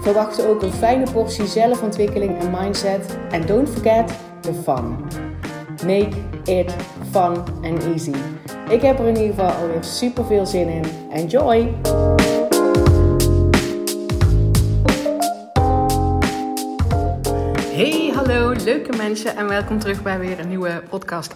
Verwacht ook een fijne portie zelfontwikkeling en mindset. En don't forget the fun. Make it fun and easy. Ik heb er in ieder geval alweer super veel zin in. Enjoy! Hey, hallo leuke mensen en welkom terug bij weer een nieuwe podcast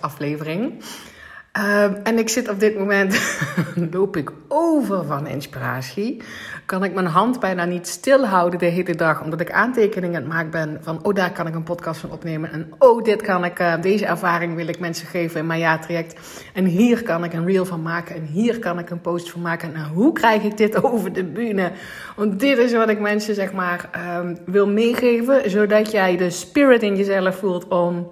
Ehm, en ik zit op dit moment, loop ik over van inspiratie. Kan ik mijn hand bijna niet stilhouden de hele dag, omdat ik aantekeningen aan het maken ben van, oh daar kan ik een podcast van opnemen. En oh dit kan ik, uh, deze ervaring wil ik mensen geven in mijn jaartraject. En hier kan ik een reel van maken en hier kan ik een post van maken. En hoe krijg ik dit over de bühne? Want dit is wat ik mensen zeg maar um, wil meegeven, zodat jij de spirit in jezelf voelt om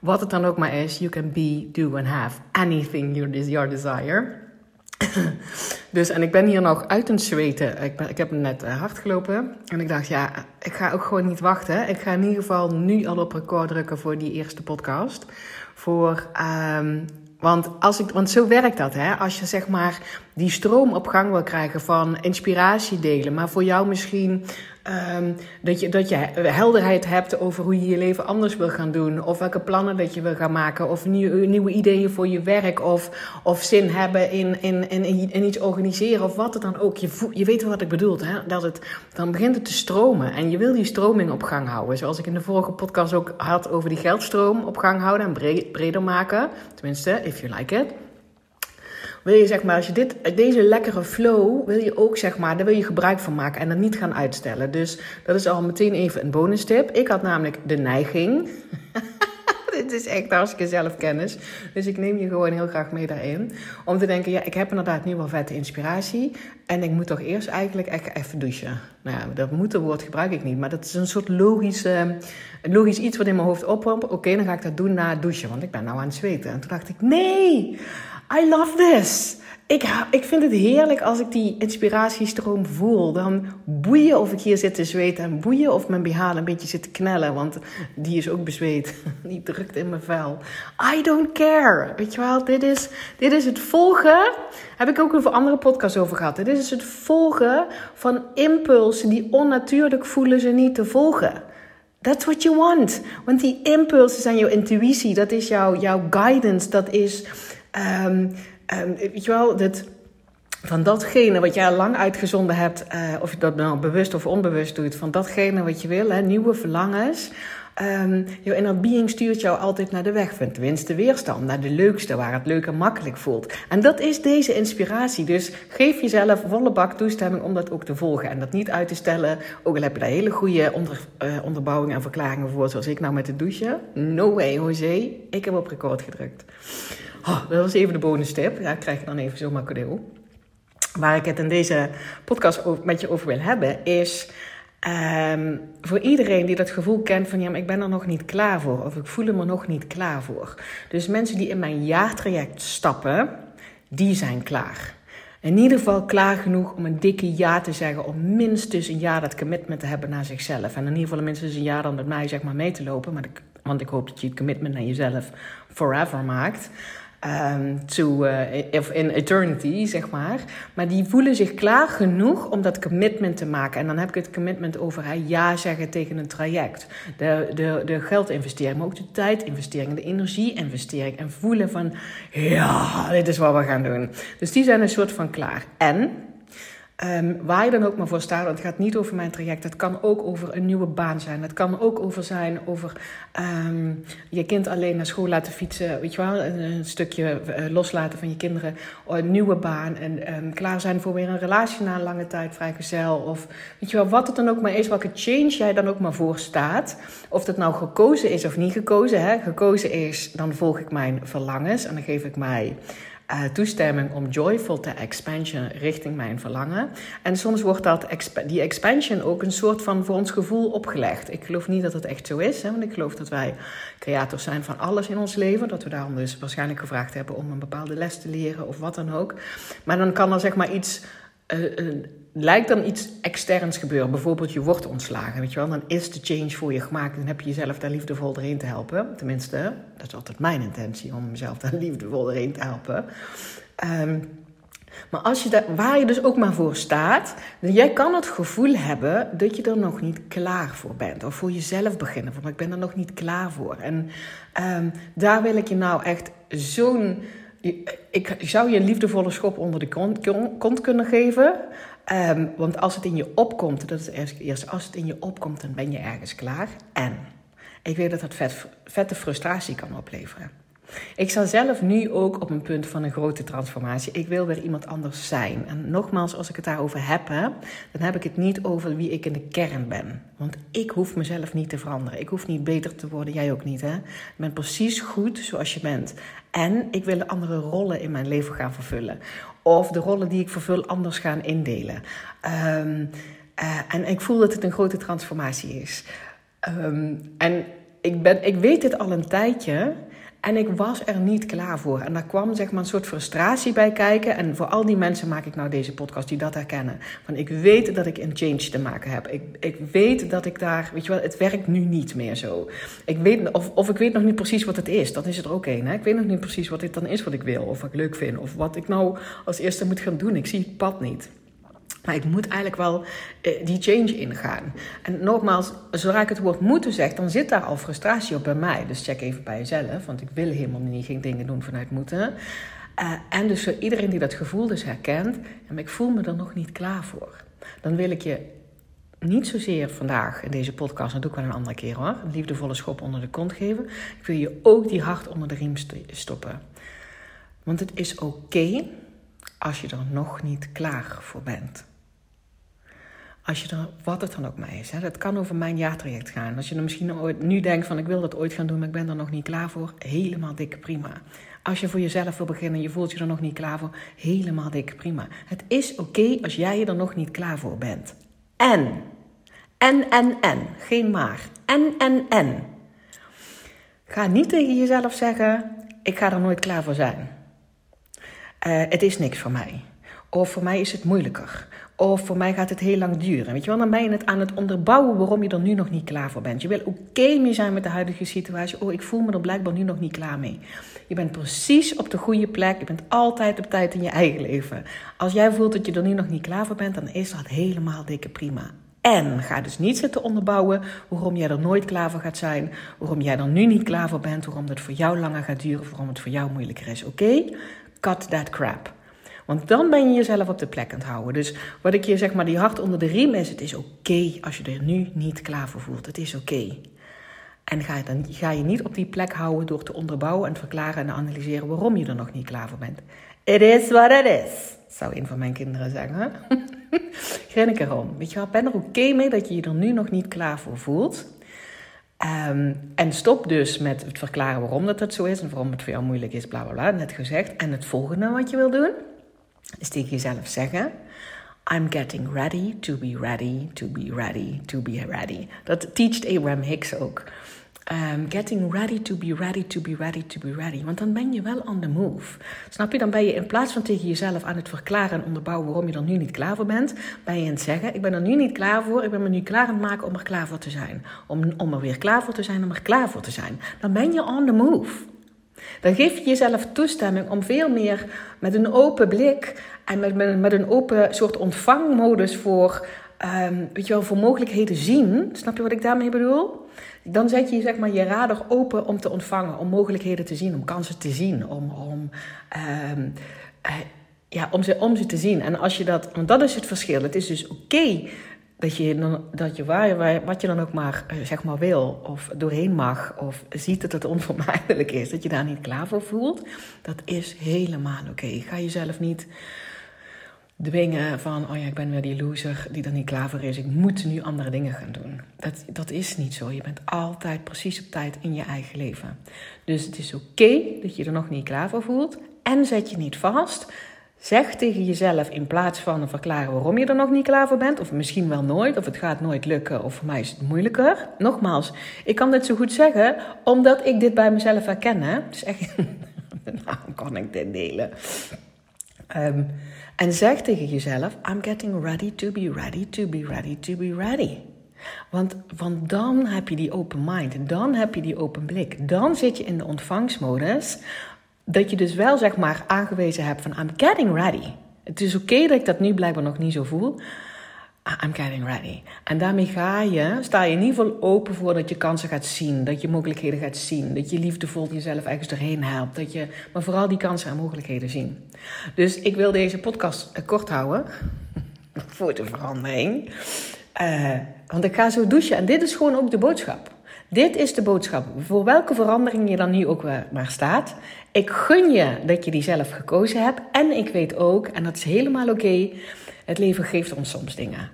wat het dan ook maar is, you can be, do and have anything your desire. dus, en ik ben hier nog uit een zweten. Ik, ik heb net uh, hard gelopen. En ik dacht, ja, ik ga ook gewoon niet wachten. Ik ga in ieder geval nu al op record drukken voor die eerste podcast. Voor, um, want, als ik, want zo werkt dat, hè. Als je zeg maar die stroom op gang wil krijgen van inspiratie delen. Maar voor jou misschien Um, dat, je, dat je helderheid hebt over hoe je je leven anders wil gaan doen. Of welke plannen dat je wil gaan maken. Of nieuwe, nieuwe ideeën voor je werk. Of, of zin hebben in, in, in, in iets organiseren. Of wat het dan ook. Je, je weet wat ik bedoel. Hè? Dat het, dan begint het te stromen. En je wil die stroming op gang houden. Zoals ik in de vorige podcast ook had over die geldstroom op gang houden. En breder maken. Tenminste, if you like it wil je zeg maar, als je dit, deze lekkere flow, wil je ook zeg maar, daar wil je gebruik van maken en dan niet gaan uitstellen. Dus dat is al meteen even een bonus tip. Ik had namelijk de neiging. dit is echt hartstikke zelfkennis. Dus ik neem je gewoon heel graag mee daarin. Om te denken, ja, ik heb inderdaad nu wel vette inspiratie. En ik moet toch eerst eigenlijk echt even douchen. Nou ja, dat moeten woord gebruik ik niet. Maar dat is een soort logische, logisch iets wat in mijn hoofd opkomt. Oké, dan ga ik dat doen na douchen. Want ik ben nou aan het zweten. En toen dacht ik, nee, I love this. Ik, ik vind het heerlijk als ik die inspiratiestroom voel. Dan boeien of ik hier zit te zweten en boeien of mijn BH een beetje zit te knellen. Want die is ook bezweet. Die drukt in mijn vel. I don't care. Weet je wel, dit is, dit is het volgen. Heb ik ook over andere podcasts over gehad. Dit is het volgen van impulsen die onnatuurlijk voelen ze niet te volgen. That's what you want. Want die impulsen zijn jouw intuïtie. Dat is jouw, jouw guidance. Dat is Um, um, weet je wel, dat, van datgene wat jij lang uitgezonden hebt, uh, of je dat nou bewust of onbewust doet, van datgene wat je wil, hè, nieuwe verlangens. Um, jouw inner being stuurt jou altijd naar de weg van tenminste weerstand, naar de leukste, waar het leuk en makkelijk voelt. En dat is deze inspiratie. Dus geef jezelf volle bak toestemming om dat ook te volgen en dat niet uit te stellen. Ook al heb je daar hele goede onder, uh, onderbouwingen en verklaringen voor, zoals ik nou met het douchen. No way, José. Ik heb op record gedrukt. Oh, dat was even de bonus tip. Ja, krijg je dan even zomaar cadeau. Waar ik het in deze podcast met je over wil hebben, is um, voor iedereen die dat gevoel kent van ja, maar ik ben er nog niet klaar voor. Of ik voel me nog niet klaar voor. Dus mensen die in mijn jaartraject stappen, die zijn klaar. In ieder geval klaar genoeg om een dikke ja te zeggen. Om minstens een jaar dat commitment te hebben naar zichzelf. En in ieder geval minstens een jaar dan met mij zeg maar mee te lopen. Maar want ik hoop dat je het commitment naar jezelf forever maakt um, to, uh, in eternity, zeg maar. Maar die voelen zich klaar genoeg om dat commitment te maken. En dan heb ik het commitment over ja zeggen tegen een traject. De, de, de geldinvestering, maar ook de tijdinvestering, de energieinvestering. En voelen van, ja, dit is wat we gaan doen. Dus die zijn een soort van klaar. En Um, waar je dan ook maar voor staat, want het gaat niet over mijn traject. Het kan ook over een nieuwe baan zijn. Het kan ook over zijn over um, je kind alleen naar school laten fietsen. Weet je wel, een, stukje uh, loslaten van je kinderen. Een nieuwe baan en um, klaar zijn voor weer een relatie na een lange tijd vrijgezel. Of weet je wel, wat het dan ook maar is, welke change jij dan ook maar voor staat. Of dat nou gekozen is of niet gekozen. Hè? Gekozen is, dan volg ik mijn verlangens en dan geef ik mij uh, toestemming om joyful te expansion richting mijn verlangen. En soms wordt dat, die expansion ook een soort van voor ons gevoel opgelegd. Ik geloof niet dat het echt zo is, hè, want ik geloof dat wij creators zijn van alles in ons leven. Dat we daarom dus waarschijnlijk gevraagd hebben om een bepaalde les te leren of wat dan ook. Maar dan kan er zeg maar iets uh, lijkt dan iets externs gebeuren. Bijvoorbeeld je wordt ontslagen, weet je wel. Dan is de change voor je gemaakt en heb je jezelf daar liefdevol doorheen te helpen. Tenminste, dat is altijd mijn intentie om mezelf daar liefdevol doorheen te helpen. Ehm, maar als je daar, waar je dus ook maar voor staat, dan jij kan het gevoel hebben dat je er nog niet klaar voor bent. Of voor jezelf beginnen, van ik ben er nog niet klaar voor. En ehm, daar wil ik je nou echt zo'n ik zou je een liefdevolle schop onder de kont, kunnen geven. Ehm, want als het in je opkomt, dat is eerst, als het in je opkomt, dan ben je ergens klaar. En ik weet dat dat vet, vette frustratie kan opleveren. Ik sta zelf nu ook op een punt van een grote transformatie. Ik wil weer iemand anders zijn. En nogmaals, als ik het daarover heb, dan heb ik het niet over wie ik in de kern ben. Want ik hoef mezelf niet te veranderen. Ik hoef niet beter te worden, jij ook niet. Hè? Je bent precies goed zoals je bent. En ik wil andere rollen in mijn leven gaan vervullen. Of de rollen die ik vervul anders gaan indelen. Ehm, eh, en ik voel dat het een grote transformatie is. Ehm, en ik, ben, ik weet dit al een tijdje. En ik was er niet klaar voor. En daar kwam zeg maar een soort frustratie bij kijken. En voor al die mensen maak ik nou deze podcast die dat herkennen. Van ik weet dat ik een change te maken heb. Ik, ik weet dat ik daar, weet je wel, het werkt nu niet meer zo. Ik weet, of, of ik weet nog niet precies wat het is. Dat is het er ook. Hè? Ik weet nog niet precies wat dit dan is wat ik wil. Of wat ik leuk vind. Of wat ik nou als eerste moet gaan doen. Ik zie het pad niet. Maar ik moet eigenlijk wel uh, die change ingaan. En nogmaals, zodra ik het woord moeten zeg, dan zit daar al frustratie op bij mij. Dus check even bij jezelf, want ik wil helemaal niet geen dingen doen vanuit moeten. Uh, en dus voor iedereen die dat gevoel dus herkent, en ik voel me er nog niet klaar voor. Dan wil ik je niet zozeer vandaag in deze podcast, dat doe ik wel een andere keer hoor, een liefdevolle schop onder de kont geven. Ik wil je ook die hart onder de riem stoppen. Want het is oké als je er nog niet klaar voor bent. Als je er, wat het dan ook maar is. Hè. Dat kan over mijn jaartraject gaan. Als je er misschien ooit, nu denkt van ik wil dat ooit gaan doen, maar ik ben er nog niet klaar voor. Helemaal dik prima. Als je voor jezelf wil beginnen en je voelt je er nog niet klaar voor. Helemaal dik prima. Het is oké als jij je er nog niet klaar voor bent. En. En, en, en. Geen maar. En, en, en. Ga niet tegen jezelf zeggen, ik ga er nooit klaar voor zijn. Uh, het is niks voor mij. Of voor mij is het moeilijker. Of voor mij gaat het heel lang duren. Weet je wel, dan ben je het aan het onderbouwen waarom je er nu nog niet klaar voor bent. Je wil oké mee zijn met de huidige situatie. Oh, ik voel me er blijkbaar nu nog niet klaar mee. Je bent precies op de goede plek. Je bent altijd op tijd in je eigen leven. Als jij voelt dat je er nu nog niet klaar voor bent, dan is dat helemaal dikke prima. En ga dus niet zitten onderbouwen waarom jij er nooit klaar voor gaat zijn, waarom jij er nu niet klaar voor bent, waarom het voor jou langer gaat duren, waarom het voor jou moeilijker is. Oké? Cut that crap. Want dan ben je jezelf op de plek aan het houden. Dus wat ik je zeg maar, die hart onder de riem is, het is oké als je er nu niet klaar voor voelt. Het is oké. En ga je, dan, ga je niet op die plek houden door te onderbouwen en verklaren en analyseren waarom je er nog niet klaar voor bent. It is what it is, zou een van mijn kinderen zeggen. Grin ik erom. Weet je wel, ben er oké mee dat je je er nu nog niet klaar voor voelt. Um, en stop dus met het verklaren waarom dat, dat zo is en waarom het voor jou moeilijk is, bla bla bla, net gezegd. En het volgende wat je wil doen, is tegen jezelf zeggen: I'm getting ready to be ready to be ready to be ready. Dat teacht Abraham Hicks ook. Um, getting ready to be ready to be ready to be ready. Want dan ben je wel on the move. Snap je? Dan ben je in plaats van tegen jezelf aan het verklaren en onderbouwen waarom je er nu niet klaar voor bent, ben je aan het zeggen: Ik ben er nu niet klaar voor. Ik ben me nu klaar aan het maken om er klaar voor te zijn. Om, om er weer klaar voor te zijn, om er klaar voor te zijn. Dan ben je on the move. Dan geef je jezelf toestemming om veel meer met een open blik en met, met, met een open soort ontvangmodus voor, um, weet je wel, voor mogelijkheden zien. Snap je wat ik daarmee bedoel? Dan zet je zeg maar, je radar open om te ontvangen, om mogelijkheden te zien, om kansen te zien, om, om, um, uh, ja, om, ze, om ze te zien. En als je dat, want dat is het verschil. Het is dus oké dat je, dan, dat je waar, wat je dan ook maar, eh, zeg maar wil, of doorheen mag, of ziet dat het onvermijdelijk is, dat je daar niet klaar voor voelt, dat is helemaal oké. Ga jezelf niet dwingen van, oh ja, ik ben weer die loser die er niet klaar voor is, ik moet nu andere dingen gaan doen. Dat, dat is niet zo. Je bent altijd precies op tijd in je eigen leven. Dus het is oké dat je er nog niet klaar voor voelt. en zet je niet vast. Zeg tegen jezelf in plaats van verklaren waarom je er nog niet klaar voor bent, of misschien wel nooit, of het gaat nooit lukken, of voor mij is het moeilijker. Nogmaals, ik kan dit zo goed zeggen omdat ik dit bij mezelf herken. Hè? Dus echt, kan ik dit delen. Um, en zeg tegen jezelf: I'm getting ready to be ready to be ready to be ready. Want, want dan heb je die open mind, dan heb je die open blik. Dan zit je in de ontvangstmodus. Dat je dus wel zeg maar aangewezen hebt van I'm getting ready. Het is oké dat ik dat nu blijkbaar nog niet zo voel. I'm getting ready. En daarmee ga je, sta je in ieder geval open voor dat je kansen gaat zien, dat je mogelijkheden gaat zien, dat je liefdevol jezelf ergens doorheen helpt, dat je, maar vooral die kansen en mogelijkheden zien. Dus ik wil deze podcast eh, kort houden, voor de verandering. Uh, want ik ga zo douchen en dit is gewoon ook de boodschap. Dit is de boodschap. Voor welke verandering je dan nu ook maar staat. Ik gun je dat je die zelf gekozen hebt. En ik weet ook, en dat is helemaal oké, het leven geeft ons soms dingen.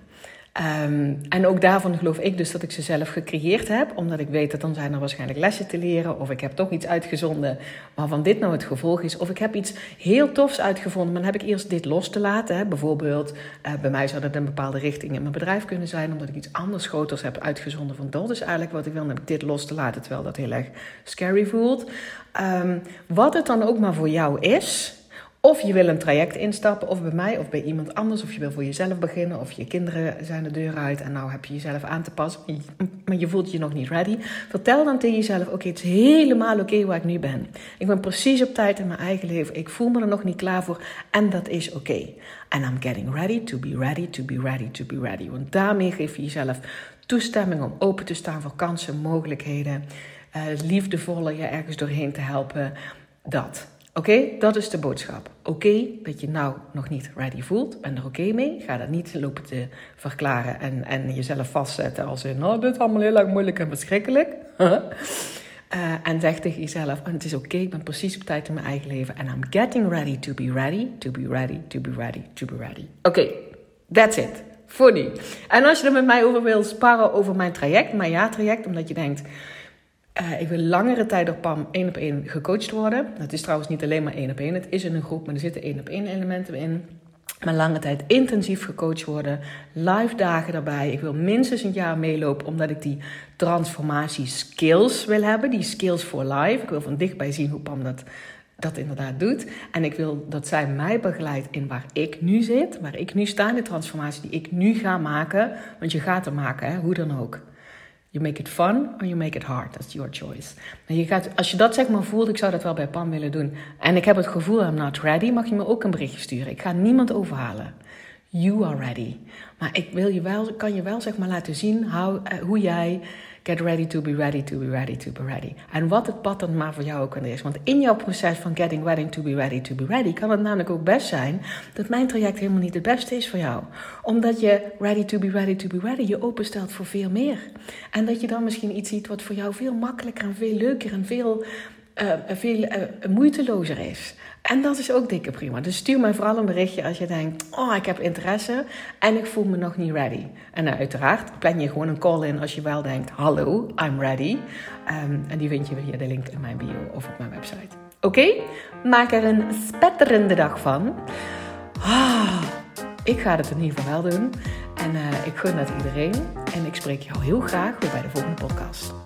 Ehm, en ook daarvan geloof ik dus dat ik ze zelf gecreëerd heb, omdat ik weet dat dan zijn er waarschijnlijk lessen te leren, of ik heb toch iets uitgezonden waarvan dit nou het gevolg is, of ik heb iets heel tofs uitgevonden, maar dan heb ik eerst dit los te laten. Hè. Bijvoorbeeld, uh, bij mij zou dat een bepaalde richting in mijn bedrijf kunnen zijn, omdat ik iets anders groters heb uitgezonden van dat is eigenlijk wat ik wil, dan heb ik dit los te laten, terwijl dat heel erg scary voelt. Um, wat het dan ook maar voor jou is, of je wil een traject instappen, of bij mij of bij iemand anders, of je wil voor jezelf beginnen, of je kinderen zijn de deur uit en nou heb je jezelf aan te passen, maar je voelt je nog niet ready. Vertel dan tegen jezelf: Oké, het is helemaal oké waar ik nu ben. Ik ben precies op tijd in mijn eigen leven. Ik voel me er nog niet klaar voor en dat is oké. Okay. And I'm getting ready to be ready to be ready to be ready. Want daarmee geef je jezelf toestemming om open te staan voor kansen, mogelijkheden, uh, liefdevoller je ergens doorheen te helpen. Dat. Oké, dat is de boodschap. Oké, dat je nou nog niet ready voelt. Ben er oké mee. Ga dat niet lopen te verklaren en, en jezelf vastzetten als in... Nou, dit is allemaal heel erg moeilijk en verschrikkelijk. uh, en zeg tegen jezelf, oh, het is oké, ik ben precies op tijd in mijn eigen leven. En I'm getting ready to be ready, to be ready, to be ready, to be ready. Oké, that's it. Nu. En als je er met mij over wil sparren over mijn traject, mijn ja-traject, omdat je denkt... Uh, ik wil langere tijd door PAM één op één gecoacht worden. Dat is trouwens niet alleen maar één op één. Het is in een groep, maar er zitten één op één elementen in. Maar lange tijd intensief gecoacht worden. Live dagen daarbij. Ik wil minstens een jaar meelopen omdat ik die transformatie skills wil hebben. Die skills for life. Ik wil van dichtbij zien hoe PAM dat, dat inderdaad doet. En ik wil dat zij mij begeleidt in waar ik nu zit. Waar ik nu sta in de transformatie die ik nu ga maken. Want je gaat er maken, hè? hoe dan ook. You make it fun or you make it hard. That's your choice. Maar je gaat, als je dat zeg maar voelt, ik zou dat wel bij Pam willen doen. En ik heb het gevoel, I'm not ready, mag je me ook een berichtje sturen. Ik ga niemand overhalen. You are ready. Maar ik wil je wel, kan je wel zeg maar laten zien uh, hoe jij Get ready to be ready to be ready to be ready. En wat het pad dan maar voor jou ook is. Want in jouw proces van getting ready to be ready to be ready kan het namelijk ook best zijn dat mijn traject helemaal niet het beste is voor jou. Omdat je ready to be ready to be ready je openstelt voor veel meer. En dat je dan misschien iets ziet wat voor jou veel makkelijker en veel leuker en veel, uh, veel uh, moeitelozer is. En dat is ook dikke prima. Dus stuur mij vooral een berichtje als je denkt: Oh, ik heb interesse en ik voel me nog niet ready. En uh, uiteraard plan je gewoon een call in als je wel denkt: Hallo, I'm ready. Um, en die vind je via de link in mijn bio of op mijn website. Oké? Maak er een spetterende dag van. Ah, ik ga het in ieder geval wel doen. En uh, ik gun dat iedereen. En ik spreek jou heel graag weer bij de volgende podcast.